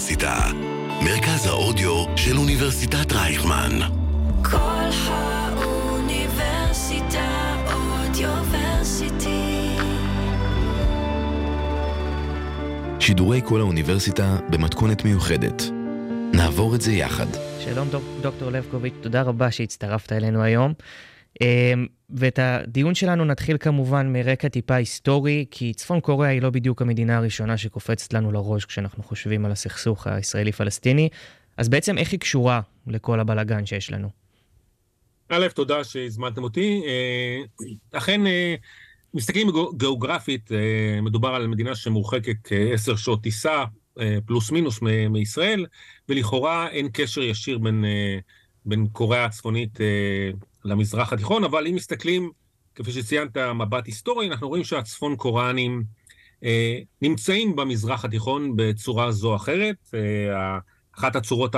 האוניברסיטה, מרכז האודיו של אוניברסיטת רייכמן. כל האוניברסיטה אודיוורסיטי. שידורי כל האוניברסיטה במתכונת מיוחדת. נעבור את זה יחד. שלום דוק, דוקטור לבקוביץ', תודה רבה שהצטרפת אלינו היום. אמ, ואת הדיון שלנו נתחיל כמובן מרקע טיפה היסטורי, כי צפון קוריאה היא לא בדיוק המדינה הראשונה שקופצת לנו לראש כשאנחנו חושבים על הסכסוך הישראלי-פלסטיני. אז בעצם איך היא קשורה לכל הבלגן שיש לנו? א', תודה שהזמנתם אותי. אה, אכן, אה, מסתכלים גיאוגרפית, אה, מדובר על מדינה שמורחקת כעשר שעות טיסה, פלוס מינוס מישראל, ולכאורה אין קשר ישיר בין, בין קוריאה הצפונית למזרח התיכון, אבל אם מסתכלים, כפי שציינת, מבט היסטורי, אנחנו רואים שהצפון קוראנים אה, נמצאים במזרח התיכון בצורה זו או אחרת. אה, אחת הצורות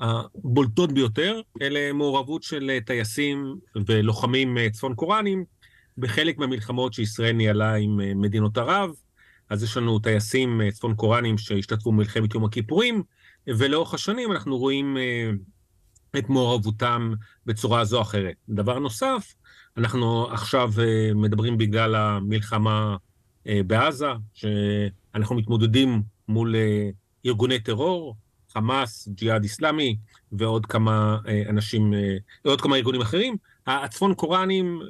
הבולטות ביותר, אלה מעורבות של טייסים ולוחמים אה, צפון קוראנים בחלק מהמלחמות שישראל ניהלה עם אה, מדינות ערב. אז יש לנו טייסים אה, צפון קוראנים שהשתתפו במלחמת יום הכיפורים, ולאורך השנים אנחנו רואים את מעורבותם בצורה זו או אחרת. דבר נוסף, אנחנו עכשיו אה, מדברים בגלל המלחמה אה, בעזה, שאנחנו מתמודדים מול אה, ארגוני טרור, חמאס, ג'יהאד איסלאמי ועוד כמה אנשים, ועוד כמה ארגונים אחרים. הצפון קוראנים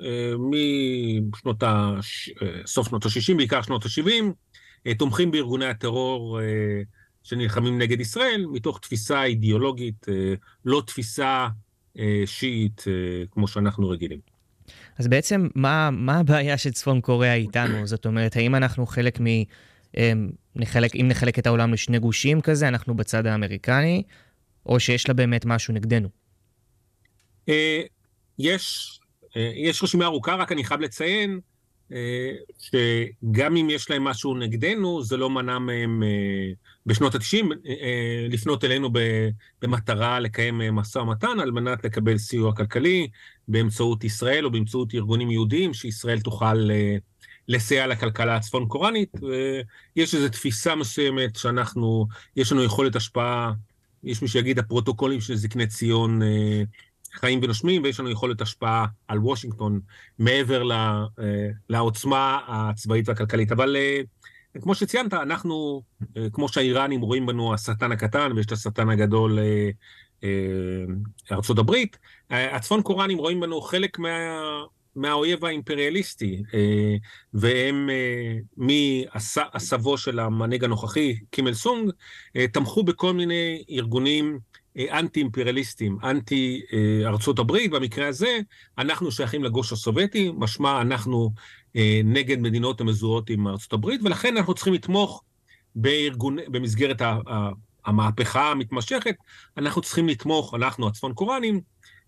משנות ה... סוף שנות ה-60, בעיקר שנות ה-70, תומכים בארגוני הטרור שנלחמים נגד ישראל, מתוך תפיסה אידיאולוגית, אה, לא תפיסה אה, שיעית אה, כמו שאנחנו רגילים. אז בעצם, מה, מה הבעיה של צפון קוריאה איתנו? זאת אומרת, האם אנחנו חלק מ... נחלק, אם נחלק את העולם לשני גושים כזה, אנחנו בצד האמריקני, או שיש לה באמת משהו נגדנו? יש, יש רשימה ארוכה, רק אני חייב לציין שגם אם יש להם משהו נגדנו, זה לא מנע מהם בשנות ה-90 אה, לפנות אלינו במטרה לקיים משא ומתן על מנת לקבל סיוע כלכלי באמצעות ישראל או באמצעות ארגונים יהודיים, שישראל תוכל אה, לסייע לכלכלה הצפון קוראנית. יש איזו תפיסה מסוימת שאנחנו, יש לנו יכולת השפעה, יש מי שיגיד הפרוטוקולים של זקני ציון אה, חיים ונושמים, ויש לנו יכולת השפעה על וושינגטון מעבר לעוצמה הצבאית והכלכלית. אבל כמו שציינת, אנחנו, אה, כמו שהאיראנים רואים בנו השטן הקטן, ויש את השטן הגדול אה, אה, ארצות הברית, הצפון קוראנים רואים בנו חלק מה... מהאויב האימפריאליסטי, והם מעשבו של המנהיג הנוכחי, קימל סונג, תמכו בכל מיני ארגונים אנטי-אימפריאליסטים, אנטי ארצות הברית, במקרה הזה אנחנו שייכים לגוש הסובייטי, משמע אנחנו נגד מדינות המזוהות עם ארצות הברית, ולכן אנחנו צריכים לתמוך בארגון, במסגרת המהפכה המתמשכת, אנחנו צריכים לתמוך, אנחנו הצפון קוראנים,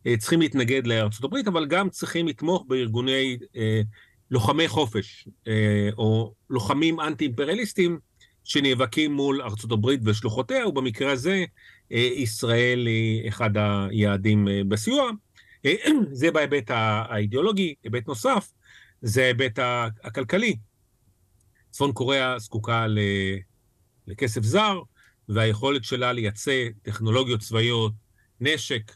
אה, צריכים להתנגד לארצות הברית, אבל גם צריכים לתמוך בארגוני אה, לוחמי חופש, אה, או לוחמים אנטי-אימפריאליסטים, שנאבקים מול ארצות הברית ושלוחותיה, ובמקרה הזה אה, ישראל היא אחד היעדים אה, בסיוע. אה, זה בהיבט האידיאולוגי, היבט נוסף, זה ההיבט הכלכלי. צפון קוריאה זקוקה לכסף זר, והיכולת שלה לייצא טכנולוגיות צבאיות, נשק,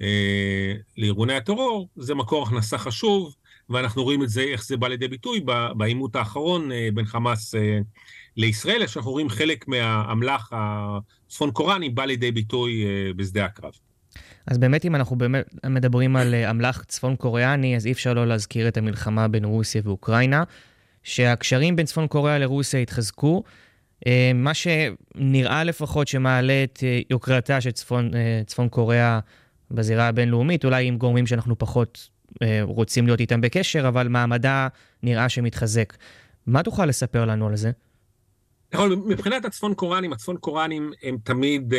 אה, לארגוני הטרור, זה מקור הכנסה חשוב, ואנחנו רואים את זה, איך זה בא לידי ביטוי בעימות האחרון אה, בין חמאס אה, לישראל, שאנחנו רואים חלק מהאמל"ח הצפון קוראני בא לידי ביטוי אה, בשדה הקרב. אז באמת, אם אנחנו באמת מדברים על אה, אמל"ח צפון קוריאני, אז אי אפשר לא להזכיר את המלחמה בין רוסיה ואוקראינה, שהקשרים בין צפון קוריאה לרוסיה התחזקו. אה, מה שנראה לפחות שמעלה את אה, יוקרתה של צפון, צפון קוריאה בזירה הבינלאומית, אולי עם גורמים שאנחנו פחות רוצים להיות איתם בקשר, אבל מעמדה נראה שמתחזק. מה תוכל לספר לנו על זה? נכון, מבחינת הצפון קוראנים, הצפון קוראנים הם תמיד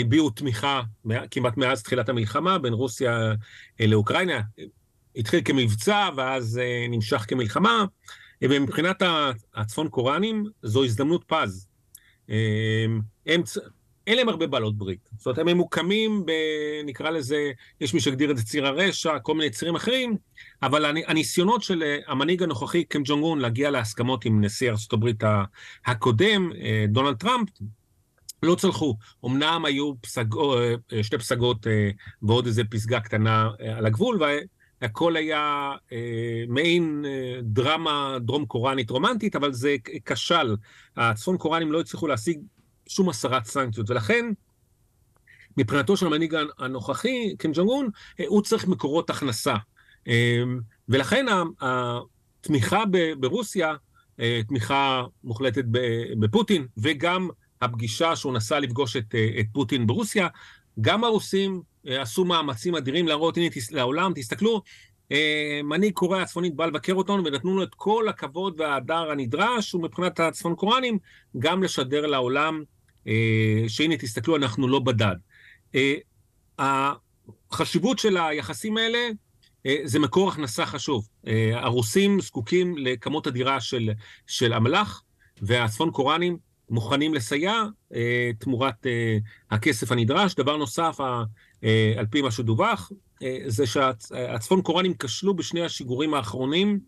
הביעו תמיכה כמעט מאז תחילת המלחמה בין רוסיה אה, לאוקראינה. התחיל כמבצע ואז אה, נמשך כמלחמה, ומבחינת הצפון קוראנים זו הזדמנות פז. אה, הם, אין להם הרבה בעלות ברית. זאת אומרת, הם ממוקמים ב... נקרא לזה, יש מי שיגדיר את זה ציר הרשע, כל מיני צירים אחרים, אבל הניסיונות של המנהיג הנוכחי, קים ג'ונג און, להגיע להסכמות עם נשיא הברית הקודם, דונלד טראמפ, לא צלחו. אמנם היו פסגו, אה, שתי פסגות אה, ועוד איזה פסגה קטנה אה, על הגבול, והכל היה מעין דרמה דרום קוראנית רומנטית, אבל זה כשל. הצפון קוראנים לא הצליחו להשיג שום הסרת סנקציות, ולכן מבחינתו של המנהיג הנוכחי, קים ג'ונג און, הוא צריך מקורות הכנסה. ולכן התמיכה ברוסיה, תמיכה מוחלטת בפוטין, וגם הפגישה שהוא נסע לפגוש את, אה, את פוטין ברוסיה, גם הרוסים אה, עשו מאמצים אדירים להראות, הנה, תס, לעולם, תסתכלו, אה, מנהיג קוריאה הצפונית בא לבקר אותנו ונתנו לו את כל הכבוד וההדר הנדרש, ומבחינת הצפון קוראנים, גם לשדר לעולם שהנה, תסתכלו, אנחנו לא בדד. החשיבות של היחסים האלה זה מקור הכנסה חשוב. הרוסים זקוקים לכמות אדירה של, של אמל"ח, והצפון קוראנים מוכנים לסייע אה, תמורת אה, הכסף הנדרש. דבר נוסף, אה, על פי מה שדווח, זה שהצפון קוראנים כשלו בשני השיגורים האחרונים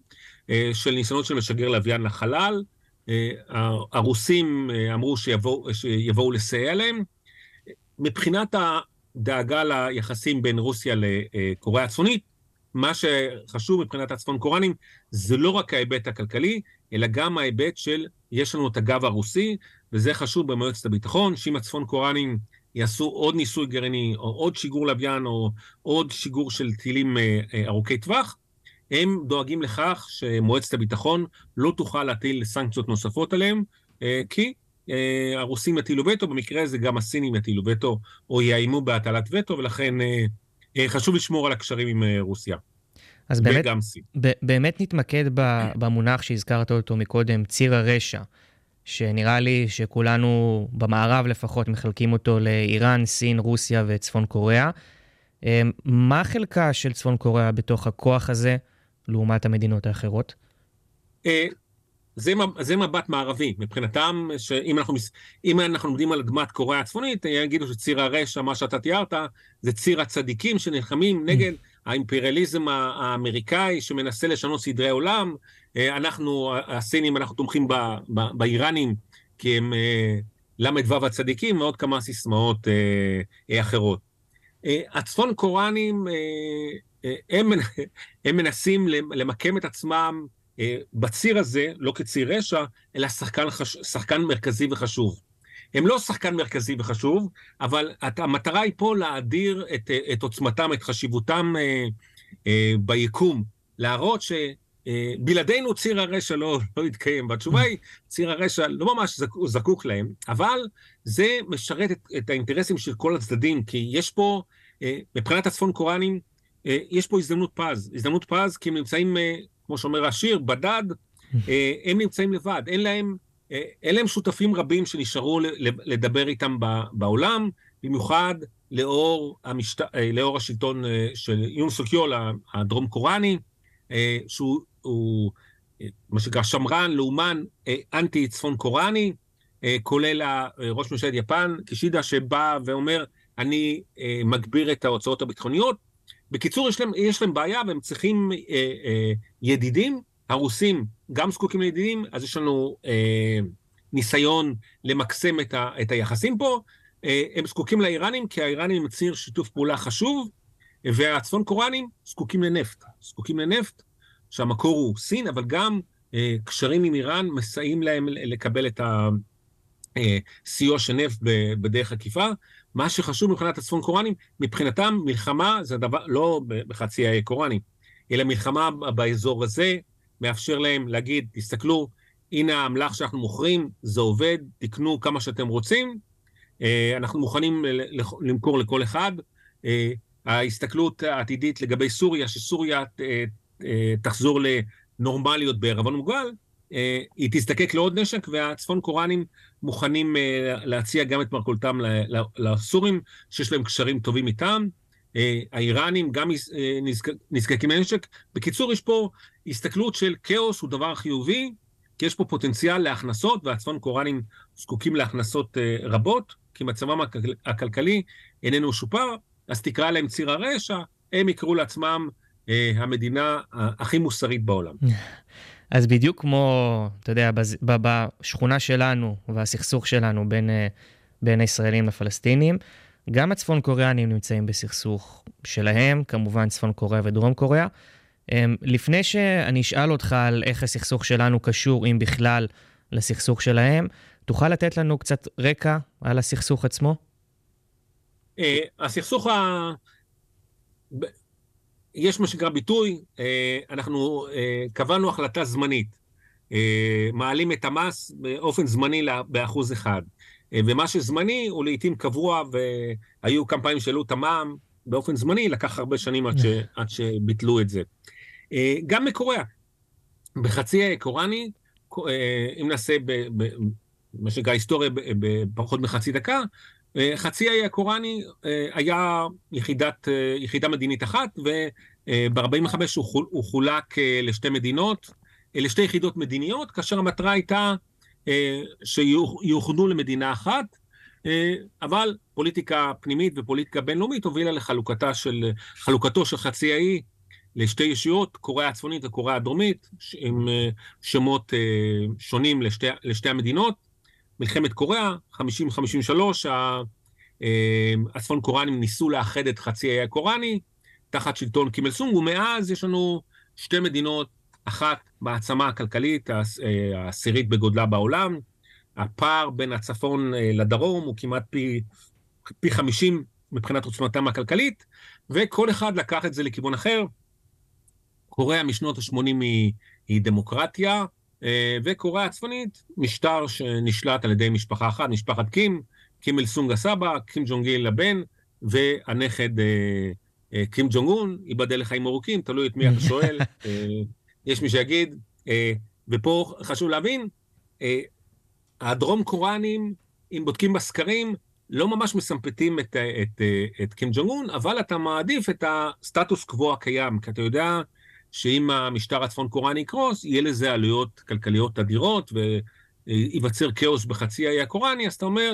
של ניסיונות של משגר לוויין לחלל. הרוסים אמרו שיבוא, שיבואו לסייע להם. מבחינת הדאגה ליחסים בין רוסיה לקוריאה הצפונית, מה שחשוב מבחינת הצפון קוראנים זה לא רק ההיבט הכלכלי, אלא גם ההיבט של יש לנו את הגב הרוסי, וזה חשוב במועצת הביטחון, שאם הצפון קוראנים יעשו עוד ניסוי גרעיני, או עוד שיגור לוויין, או עוד שיגור של טילים אה, אה, ארוכי טווח, הם דואגים לכך שמועצת הביטחון לא תוכל להטיל סנקציות נוספות עליהם, אה, כי הרוסים יטילו וטו, במקרה הזה גם הסינים יטילו וטו, או יאיימו בהטלת וטו, ולכן חשוב לשמור על הקשרים עם רוסיה. אז באמת, באמת נתמקד במונח שהזכרת אותו מקודם, ציר הרשע, שנראה לי שכולנו, במערב לפחות, מחלקים אותו לאיראן, סין, רוסיה וצפון קוריאה. אמ, מה חלקה של צפון קוריאה בתוך הכוח הזה לעומת המדינות האחרות? אה, זה, זה מבט מערבי, מבחינתם, שאם אנחנו, אנחנו עומדים על אדמת קוריאה הצפונית, יגידו שציר הרשע, מה שאתה תיארת, זה ציר הצדיקים שנלחמים נגד האימפריאליזם האמריקאי שמנסה לשנות סדרי עולם. אה, אנחנו, הסינים, אנחנו תומכים באיראנים, כי הם אה, ל"ו הצדיקים, ועוד כמה סיסמאות אה, אחרות. הצפון קוראנים, הם, הם מנסים למקם את עצמם בציר הזה, לא כציר רשע, אלא שחקן, חש... שחקן מרכזי וחשוב. הם לא שחקן מרכזי וחשוב, אבל המטרה היא פה להאדיר את, את עוצמתם, את חשיבותם אה, אה, ביקום, להראות שבלעדינו אה, ציר הרשע לא, לא יתקיים. והתשובה היא, ציר הרשע לא ממש זק, זקוק להם, אבל זה משרת את, את האינטרסים של כל הצדדים, כי יש פה, אה, מבחינת הצפון קוראנים, אה, יש פה הזדמנות פז. הזדמנות פז כי הם נמצאים, כמו שאומר השיר, בדד, הם נמצאים לבד, אין להם... אלה הם שותפים רבים שנשארו לדבר איתם בעולם, במיוחד לאור, המשת... אה, לאור השלטון אה, של יון סוקיול, הדרום קוראני, אה, שהוא הוא, מה שנקרא שמרן, לאומן, אנטי צפון קוראני, כולל ראש ממשלת יפן, קישידה, שבא ואומר, אני מגביר את ההוצאות הביטחוניות. בקיצור, יש להם, יש להם בעיה והם צריכים ידידים הרוסים גם זקוקים לידידים, אז יש לנו אה, ניסיון למקסם את, ה, את היחסים פה. אה, הם זקוקים לאיראנים, כי האיראנים הם ציר שיתוף פעולה חשוב, והצפון קוראנים זקוקים לנפט. זקוקים לנפט, שהמקור הוא סין, אבל גם אה, קשרים עם איראן מסייעים להם לקבל את הסיוע אה, של נפט בדרך עקיפה. מה שחשוב מבחינת הצפון קוראנים, מבחינתם מלחמה זה דבר, לא בחצי האי קוראני, אלא מלחמה באזור הזה, מאפשר להם להגיד, תסתכלו, הנה האמל"ח שאנחנו מוכרים, זה עובד, תקנו כמה שאתם רוצים, אה, אנחנו מוכנים למכור לכל אחד. אה, ההסתכלות העתידית לגבי סוריה, שסוריה אה, תחזור לנורמליות בערבון מוגבל, היא תזדקק לעוד נשק, והצפון קוראנים מוכנים להציע גם את מרכולתם לסורים, שיש להם קשרים טובים איתם. אה, האיראנים גם אה, נזקקים לנשק. בקיצור, יש פה הסתכלות של כאוס הוא דבר חיובי, כי יש פה פוטנציאל להכנסות, והצפון קוראנים זקוקים להכנסות אה, רבות, כי מצבם הכלכלי איננו שופר, אז תקרא להם ציר הרשע, הם יקראו לעצמם המדינה הכי מוסרית בעולם. אז בדיוק כמו, אתה יודע, בשכונה שלנו והסכסוך שלנו בין בין הישראלים לפלסטינים. גם הצפון קוריאנים נמצאים בסכסוך שלהם, כמובן צפון קוריאה ודרום קוריאה. אמ, לפני שאני אשאל אותך על איך הסכסוך שלנו קשור, אם בכלל, לסכסוך שלהם, תוכל לתת לנו קצת רקע על הסכסוך עצמו? אה, הסכסוך ה... יש מה שנקרא ביטוי, אה, אנחנו אה, קבענו החלטה זמנית. מעלים את המס באופן זמני באחוז אחד. ומה שזמני הוא לעיתים קבוע, והיו כמה פעמים שהעלו את המע"מ באופן זמני, לקח הרבה שנים עד, ש, עד שביטלו את זה. גם מקוריאה. בחצי האי קוראני, אם נעשה מה שנקרא היסטוריה בפחות מחצי דקה, אה, חצי האי הקוראני אה, היה יחידת, אה, יחידה מדינית אחת, וב-45 הוא חולק לשתי מדינות, לשתי יחידות מדיניות, כאשר המטרה הייתה שיאוחדו למדינה אחת, אבל פוליטיקה פנימית ופוליטיקה בינלאומית הובילה לחלוקתו של, של חצי האי לשתי ישויות, קוריאה הצפונית וקוריאה הדרומית, עם שמות שונים לשתי, לשתי המדינות. מלחמת קוריאה, 50-53, אה, הצפון קוראנים ניסו לאחד את חצי האי הקוראני תחת שלטון קימל סונג, ומאז יש לנו שתי מדינות, אחת מעצמה הכלכלית, אה, העשירית בגודלה בעולם, הפער בין הצפון אה, לדרום הוא כמעט פי, פי 50 מבחינת עוצמתם הכלכלית, וכל אחד לקח את זה לכיוון אחר. קוריאה משנות ה-80 היא, היא דמוקרטיה, אה, וקוריאה הצפונית, משטר שנשלט על ידי משפחה אחת, משפחת קים, קים אל סונג הסבא, קים ג'ונג איל הבן, והנכד אה, אה, קים ג'ונג און, ייבדל לחיים ארוכים, תלוי את מי אתה שואל, יש מי שיגיד, ופה חשוב להבין, הדרום קוראנים, אם בודקים בסקרים, לא ממש מסמפתים את, את, את קים ג'ונג און, אבל אתה מעדיף את הסטטוס קוו הקיים, כי אתה יודע שאם המשטר הצפון קוראני יקרוס, יהיה לזה עלויות כלכליות אדירות וייווצר כאוס בחצי האי הקוראני, אז אתה אומר,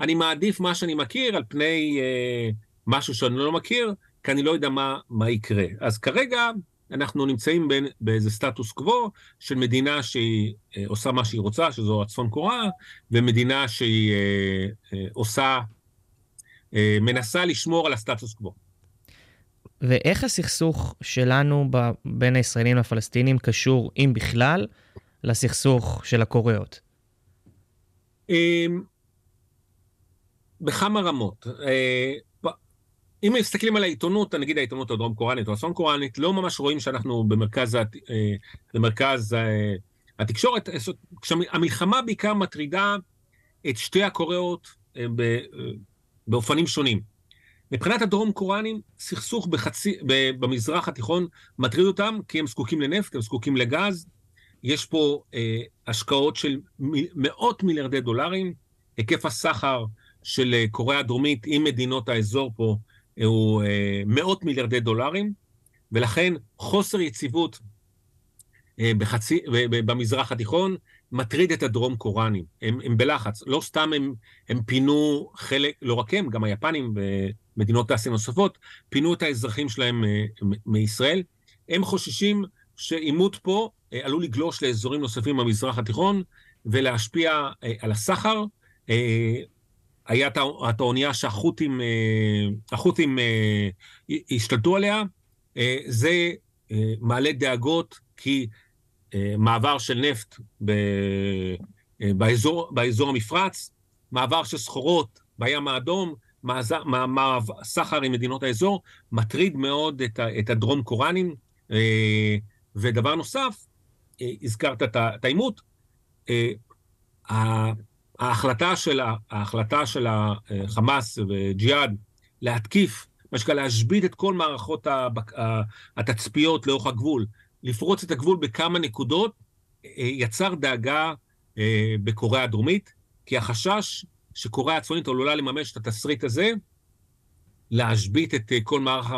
אני מעדיף מה שאני מכיר על פני אה, משהו שאני לא מכיר, כי אני לא יודע מה, מה יקרה. אז כרגע אנחנו נמצאים בין, באיזה סטטוס קוו של מדינה שהיא אה, עושה מה שהיא רוצה, שזו הצפון קוריאה, ומדינה שהיא אה, אה, עושה, אה, מנסה לשמור על הסטטוס קוו. ואיך הסכסוך שלנו ב, בין הישראלים לפלסטינים קשור, אם בכלל, לסכסוך של הקוריאות? אמ, בכמה רמות. אה, אם מסתכלים על העיתונות, נגיד העיתונות הדרום קוראנית או הצפון קוראנית, לא ממש רואים שאנחנו במרכז, אה, במרכז אה, התקשורת. המלחמה בעיקר מטרידה את שתי הקוריאות באופנים שונים. מבחינת הדרום קוראנים, סכסוך בחצי, במזרח התיכון מטריד אותם, כי הם זקוקים לנפט, הם זקוקים לגז. יש פה אה, השקעות של מאות מיליארדי דולרים. היקף הסחר של אה, קוריאה הדרומית עם מדינות האזור פה אה, הוא אה, מאות מיליארדי דולרים, ולכן חוסר יציבות אה, בחצי, במזרח התיכון מטריד את הדרום קוראנים. הם, הם בלחץ. לא סתם הם, הם פינו חלק, לא רק הם, גם היפנים ומדינות אסיה נוספות, פינו את האזרחים שלהם אה, מישראל. הם חוששים שעימות פה עלול לגלוש לאזורים נוספים במזרח התיכון ולהשפיע על הסחר. היה את האונייה שהחות'ים השתלטו עליה. זה מעלה דאגות כי אה, מעבר של נפט ב, אה, באזור, באזור המפרץ, מעבר של סחורות בים האדום, סחר עם מדינות האזור, מטריד מאוד את, את הדרום קוראנים. אה, ודבר נוסף, הזכרת את העימות, ההחלטה של, ההחלטה של החמאס וג'יהאד להתקיף, מה שנקרא להשבית את כל מערכות התצפיות לאורך הגבול, לפרוץ את הגבול בכמה נקודות, אה, יצר דאגה אה, בקוריאה הדרומית, כי החשש שקוריאה הצפונית עלולה לממש את התסריט הזה, להשבית את אה, כל מערך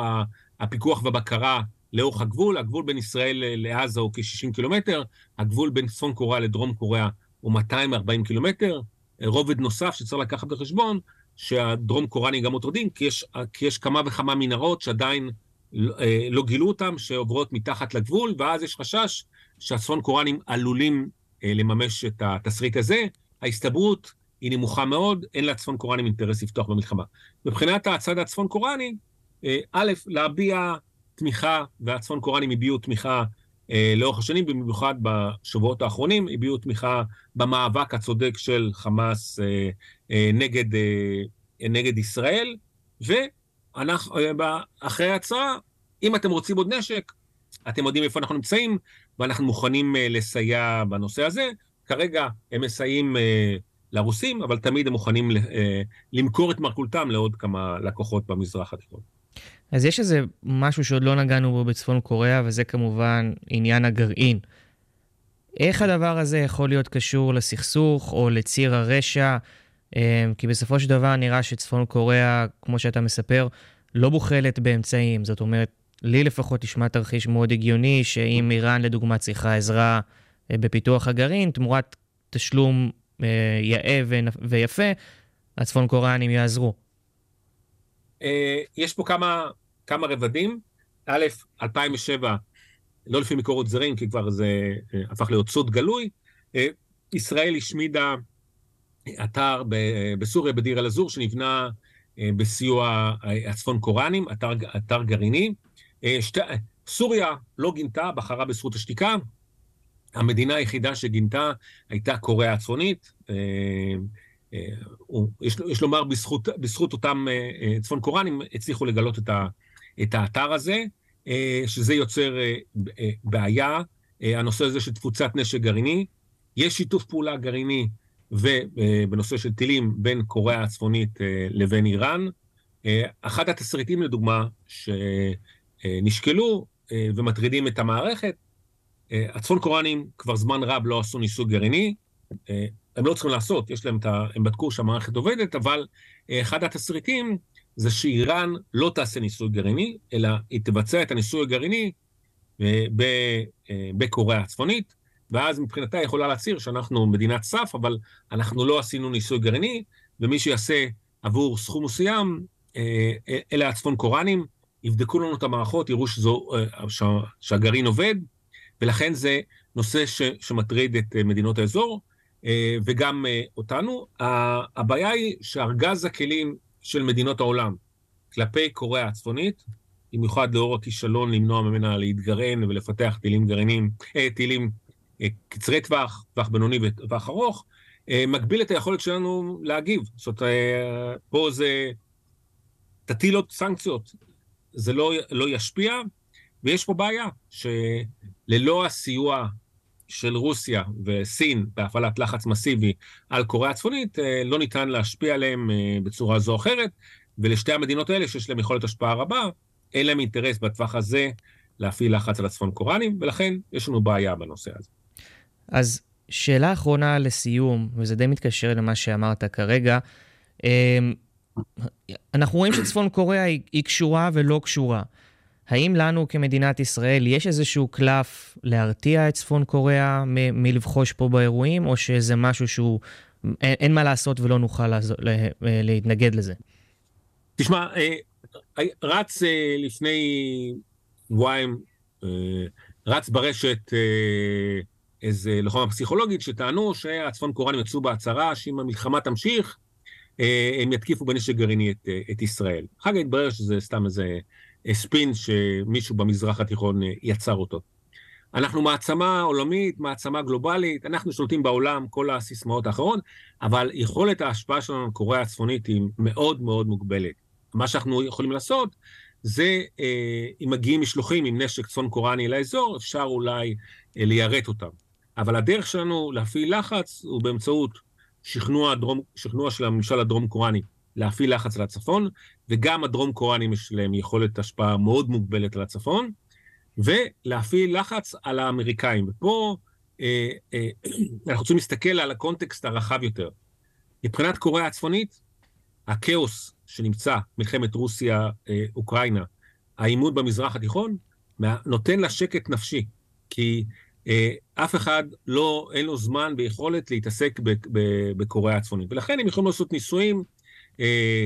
הפיקוח והבקרה לאורך הגבול. הגבול בין ישראל לעזה הוא כ-60 קילומטר, הגבול בין צפון קוריאה לדרום קוריאה הוא 240 קילומטר. רובד נוסף שצריך לקחת בחשבון, שהדרום קוריאנים גם מוטרדים, כי כי יש כמה וכמה מנהרות שעדיין אה, לא גילו אותם, שעוברות מתחת לגבול, ואז יש חשש שהצפון קוראנים עלולים אה, לממש את התסריט הזה. ההסתברות היא נמוכה מאוד, אין לצפון קוראנים אינטרס לפתוח במלחמה. מבחינת הצד הצפון קוראני, אה, א', להביע תמיכה, והצפון קוראנים הביעו תמיכה לאורך השנים, במיוחד בשבועות האחרונים, הביעו תמיכה במאבק הצודק של חמאס אה, אה, נגד, אה, נגד ישראל, ואחרי ההצהרה, אם אתם רוצים עוד נשק, אתם יודעים איפה אנחנו נמצאים, ואנחנו מוכנים אה, לסייע בנושא הזה. כרגע הם מסייעים אה, לרוסים, אבל תמיד הם מוכנים אה, למכור את מרכולתם לעוד כמה לקוחות במזרח התיכון. אז יש איזה משהו שעוד לא נגענו בו בצפון קוריאה, וזה כמובן עניין הגרעין. איך הדבר הזה יכול להיות קשור לסכסוך או לציר הרשע? כי בסופו של דבר נראה שצפון קוריאה, כמו שאתה מספר, לא בוחלת באמצעים. זאת אומרת, לי לפחות נשמע תרחיש מאוד הגיוני, שאם איראן לדוגמה צריכה עזרה אה, בפיתוח הגרעין, תמורת תשלום אה, יאה ויפה, הצפון קוריאנים יעזרו. אה, יש פה כמה, כמה רבדים. א', 2007, לא לפי מקורות זרים, כי כבר זה הפך להיות סוד גלוי, ישראל השמידה אתר בסוריה, בדיר אל-אזור, שנבנה בסיוע הצפון קוראנים, אתר, אתר גרעיני. שתי, סוריה לא גינתה, בחרה בזכות השתיקה, המדינה היחידה שגינתה הייתה קוריאה הצפונית. אה, אה, יש, יש לומר, בזכות, בזכות אותם אה, צפון קוראנים הצליחו לגלות את, ה, את האתר הזה, שזה יוצר בעיה, הנושא הזה של תפוצת נשק גרעיני. יש שיתוף פעולה גרעיני ובנושא של טילים בין קוריאה הצפונית לבין איראן. אחת התסריטים, לדוגמה, שנשקלו ומטרידים את המערכת, אה, הצפון קוראנים כבר זמן רב לא עשו ניסוי גרעיני, אה, הם לא צריכים לעשות, יש להם את ה... הם בדקו שהמערכת עובדת, אבל אה, אחד התסריטים זה שאיראן לא תעשה ניסוי גרעיני, אלא היא תבצע את הניסוי הגרעיני בקוריאה הצפונית, ואז מבחינתה היא יכולה להצהיר שאנחנו מדינת סף, אבל אנחנו לא עשינו ניסוי גרעיני, ומי שיעשה עבור סכום מסוים, אלה הצפון קוראנים, יבדקו לנו את המערכות, יראו שזו, שהגרעין עובד, ולכן זה נושא ש, שמטריד את אה, מדינות האזור. אה, וגם אה, אותנו. הבעיה היא שארגז הכלים של מדינות העולם כלפי קוריאה הצפונית, במיוחד לאור הכישלון למנוע ממנה להתגרען ולפתח טילים גרעינים, טילים קצרי טווח, טווח בינוני וטווח ארוך, מגביל את היכולת שלנו להגיב. זאת אומרת, פה זה תטיל עוד סנקציות, זה לא, לא ישפיע, ויש פה בעיה, שללא הסיוע של רוסיה וסין בהפעלת לחץ מסיבי על קוריאה הצפונית, אה, לא ניתן להשפיע עליהם אה, בצורה זו או אחרת, ולשתי המדינות האלה, שיש להם יכולת השפעה רבה, אין להם אינטרס בטווח הזה להפעיל לחץ על הצפון קוראנים, ולכן יש לנו בעיה בנושא הזה. אז שאלה אחרונה לסיום, וזה די מתקשר למה שאמרת כרגע, אה, אנחנו רואים שצפון קוריאה היא קשורה ולא קשורה. האם לנו כמדינת ישראל יש איזשהו קלף להרתיע את צפון קוריאה מ- מלבחוש פה באירועים, או שזה משהו שהוא, אין, אין מה לעשות ולא נוכל לעזור, לה, להתנגד לזה? תשמע, אה, רץ אה, לפני שבועיים, אה, רץ ברשת איזה לוחמה פסיכולוגית שטענו שהצפון קוריאנים יצאו בהצהרה שאם המלחמה תמשיך, הם יתקיפו בנשק גרעיני את, את ישראל. אחר כך התברר שזה סתם איזה ספין שמישהו במזרח התיכון אה, יצר אותו. אנחנו מעצמה עולמית, מעצמה גלובלית, אנחנו שולטים בעולם, כל הסיסמאות האחרות, אבל יכולת ההשפעה שלנו על קוריאה הצפונית היא מאוד מאוד מוגבלת. מה שאנחנו יכולים לעשות זה, אה, אם מגיעים משלוחים עם נשק צפון קוראני לאזור, אפשר אולי אה, ליירט אותם. אבל הדרך שלנו להפעיל לחץ הוא באמצעות שכנוע, דרום, שכנוע של הממשל הדרום קוראני להפעיל לחץ על הצפון, וגם הדרום קוראנים יש להם יכולת השפעה מאוד מוגבלת על הצפון, ולהפעיל לחץ על האמריקאים. ופה אה, אה, אנחנו רוצים להסתכל על הקונטקסט הרחב יותר. מבחינת קוריאה הצפונית, הכאוס שנמצא, מלחמת רוסיה-אוקראינה, אה, העימות במזרח התיכון, נותן לה שקט נפשי, כי אה, אף אחד לא, אין לו זמן ויכולת להתעסק בקוריאה הצפונית. ולכן הם יכולים לעשות ניסויים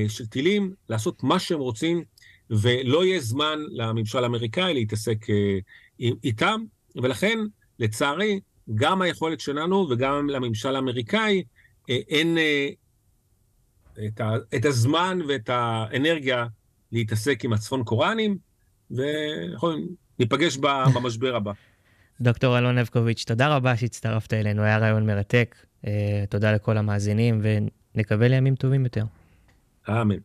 של טילים, לעשות מה שהם רוצים, ולא יהיה זמן לממשל האמריקאי להתעסק אה, איתם, ולכן, לצערי, גם היכולת שלנו וגם לממשל האמריקאי אה, אין, את, ה, את הזמן ואת האנרגיה להתעסק עם הצפון קוראנים, וניפגש במשבר הבא. דוקטור אלון נבקוביץ', תודה רבה שהצטרפת אלינו, היה רעיון מרתק. תודה לכל המאזינים, ונקווה לימים טובים יותר. Um, Amen.